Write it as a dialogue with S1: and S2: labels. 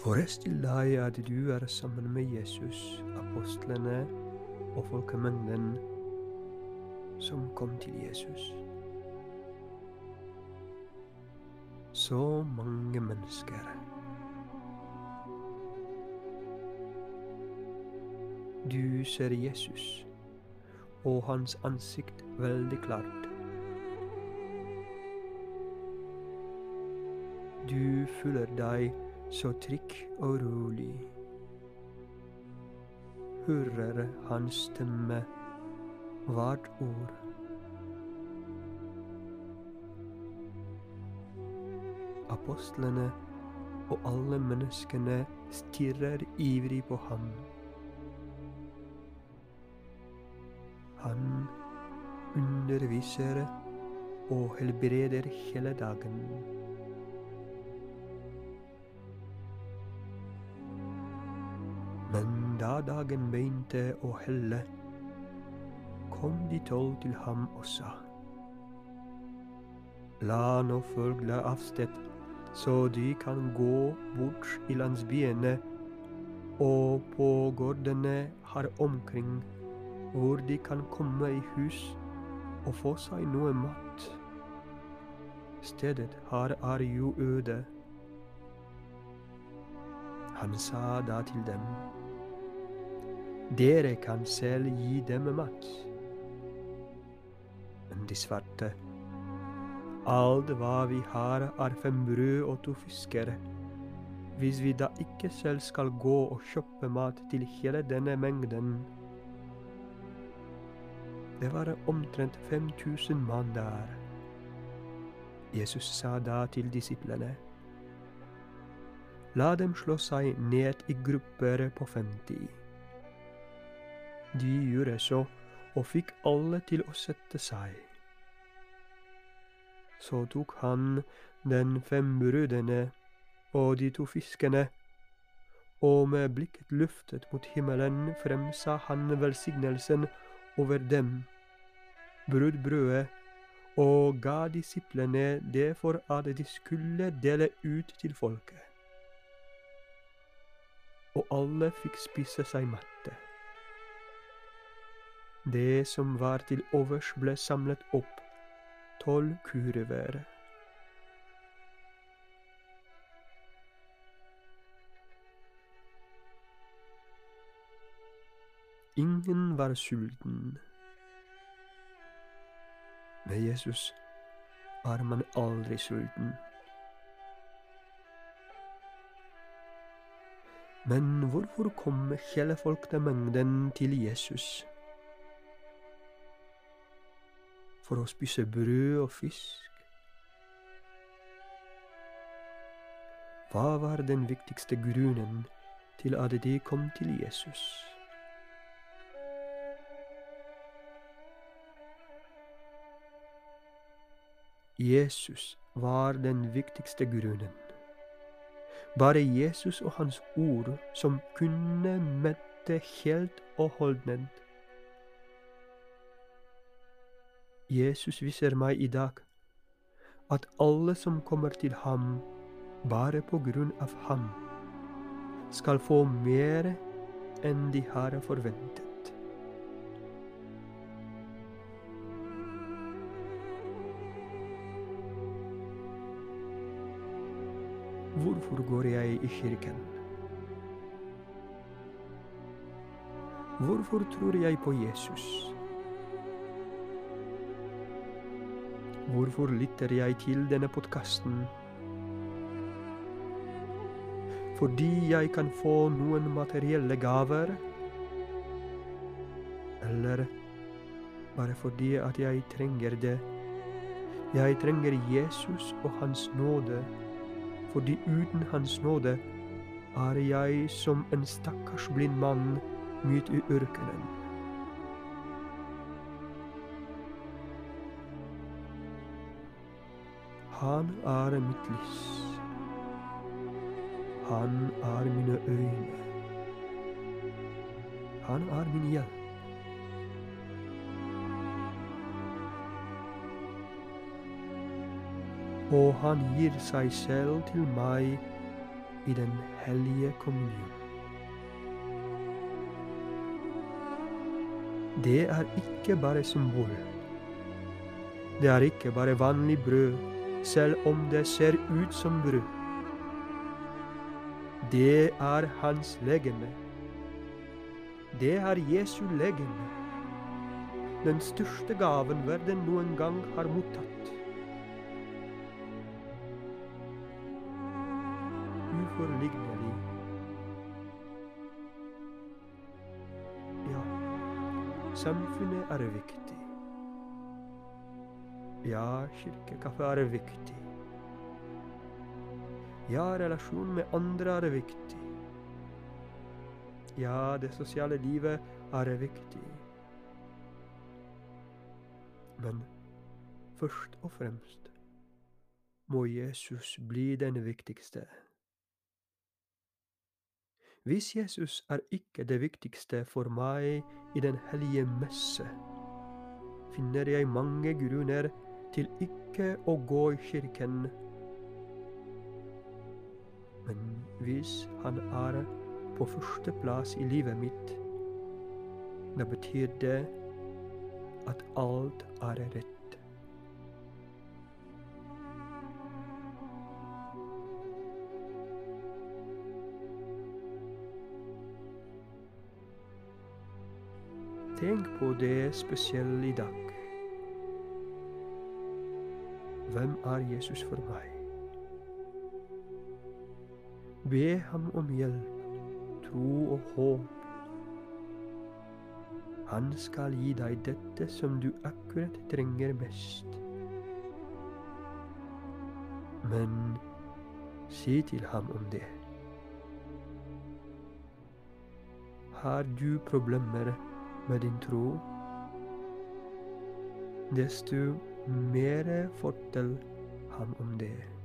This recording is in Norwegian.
S1: Forestill deg at du er sammen med Jesus, apostlene og folkemengden som kom til Jesus. Så mange mennesker. Du ser Jesus og hans ansikt veldig klart. Du føler deg så trygg og rolig. Hører hans stemme hvert ord. Apostlene og alle menneskene stirrer ivrig på ham. Han underviser og helbreder hele dagen. Men da dagen begynte å helle, kom de tolv til ham og sa. La nå følge av sted, så de kan gå bort i landsbyene og på gårdene her omkring, hvor de kan komme i hus og få seg noe mat. Stedet her er jo øde. Han sa da til dem. Dere kan selv gi dem mat. Men de svarte. Alt hva vi har er fem brød og to fisker. Hvis vi da ikke selv skal gå og kjøpe mat til hele denne mengden. Det var omtrent 5000 mann der. Jesus sa da til disiplene. La dem slå seg ned i grupper på 50. De gjorde så, og fikk alle til å sette seg. Så tok han den fem brudene og de to fiskene, og med blikket luftet mot himmelen fremsa han velsignelsen over dem, brød brødet, og ga disiplene det for at de skulle dele ut til folket. Og alle fikk spise seg matte. Det som var til overs, ble samlet opp, tolv kurver. Ingen var sulten. Med Jesus er man aldri sulten. Men hvorfor kom hele folkemengden til Jesus? For å spise brød og fisk? Hva var den viktigste grunnen til at de kom til Jesus? Jesus var den viktigste grunnen. Bare Jesus og hans ord som kunne mette helt og holdent. Jesus viser meg i dag at alle som kommer til ham bare på grunn av ham, skal få mer enn de har forventet. Hvorfor går jeg i kirken? Hvorfor tror jeg på Jesus? Hvorfor lytter jeg til denne podkasten? Fordi jeg kan få noen materielle gaver? Eller bare fordi at jeg trenger det? Jeg trenger Jesus og Hans nåde fordi uten Hans nåde er jeg som en stakkars blind mann midt i ørkenen. Han er mitt lys. Han er mine øyne. Han er min hjelp. Og han gir seg selv til meg i den hellige kommunion. Det er ikke bare symbol. Det er ikke bare vanlig brød, selv om det ser ut som brød. Det er hans legeme. Det er Jesu legeme. Den største gaven verden noen gang har mottatt. Uforlignelig. Ja, samfunnet er viktig. Ja, kirkekaffe er viktig. Ja, relasjon med andre er viktig. Ja, det sosiale livet er viktig. Men først og fremst må Jesus bli den viktigste. Hvis Jesus er ikke det viktigste for meg i den hellige messe, finner jeg mange grunner til ikke å gå i kirken. Men hvis han er på førsteplass i livet mitt, da betyr det at alt er rett. Tenk på det spesielle i dag. Hvem er Jesus for meg? Be ham om hjelp, tro og håp. Han skal gi deg dette som du akkurat trenger mest. Men si til ham om det. Har du problemer med din tro, desto mer fortell ham om det.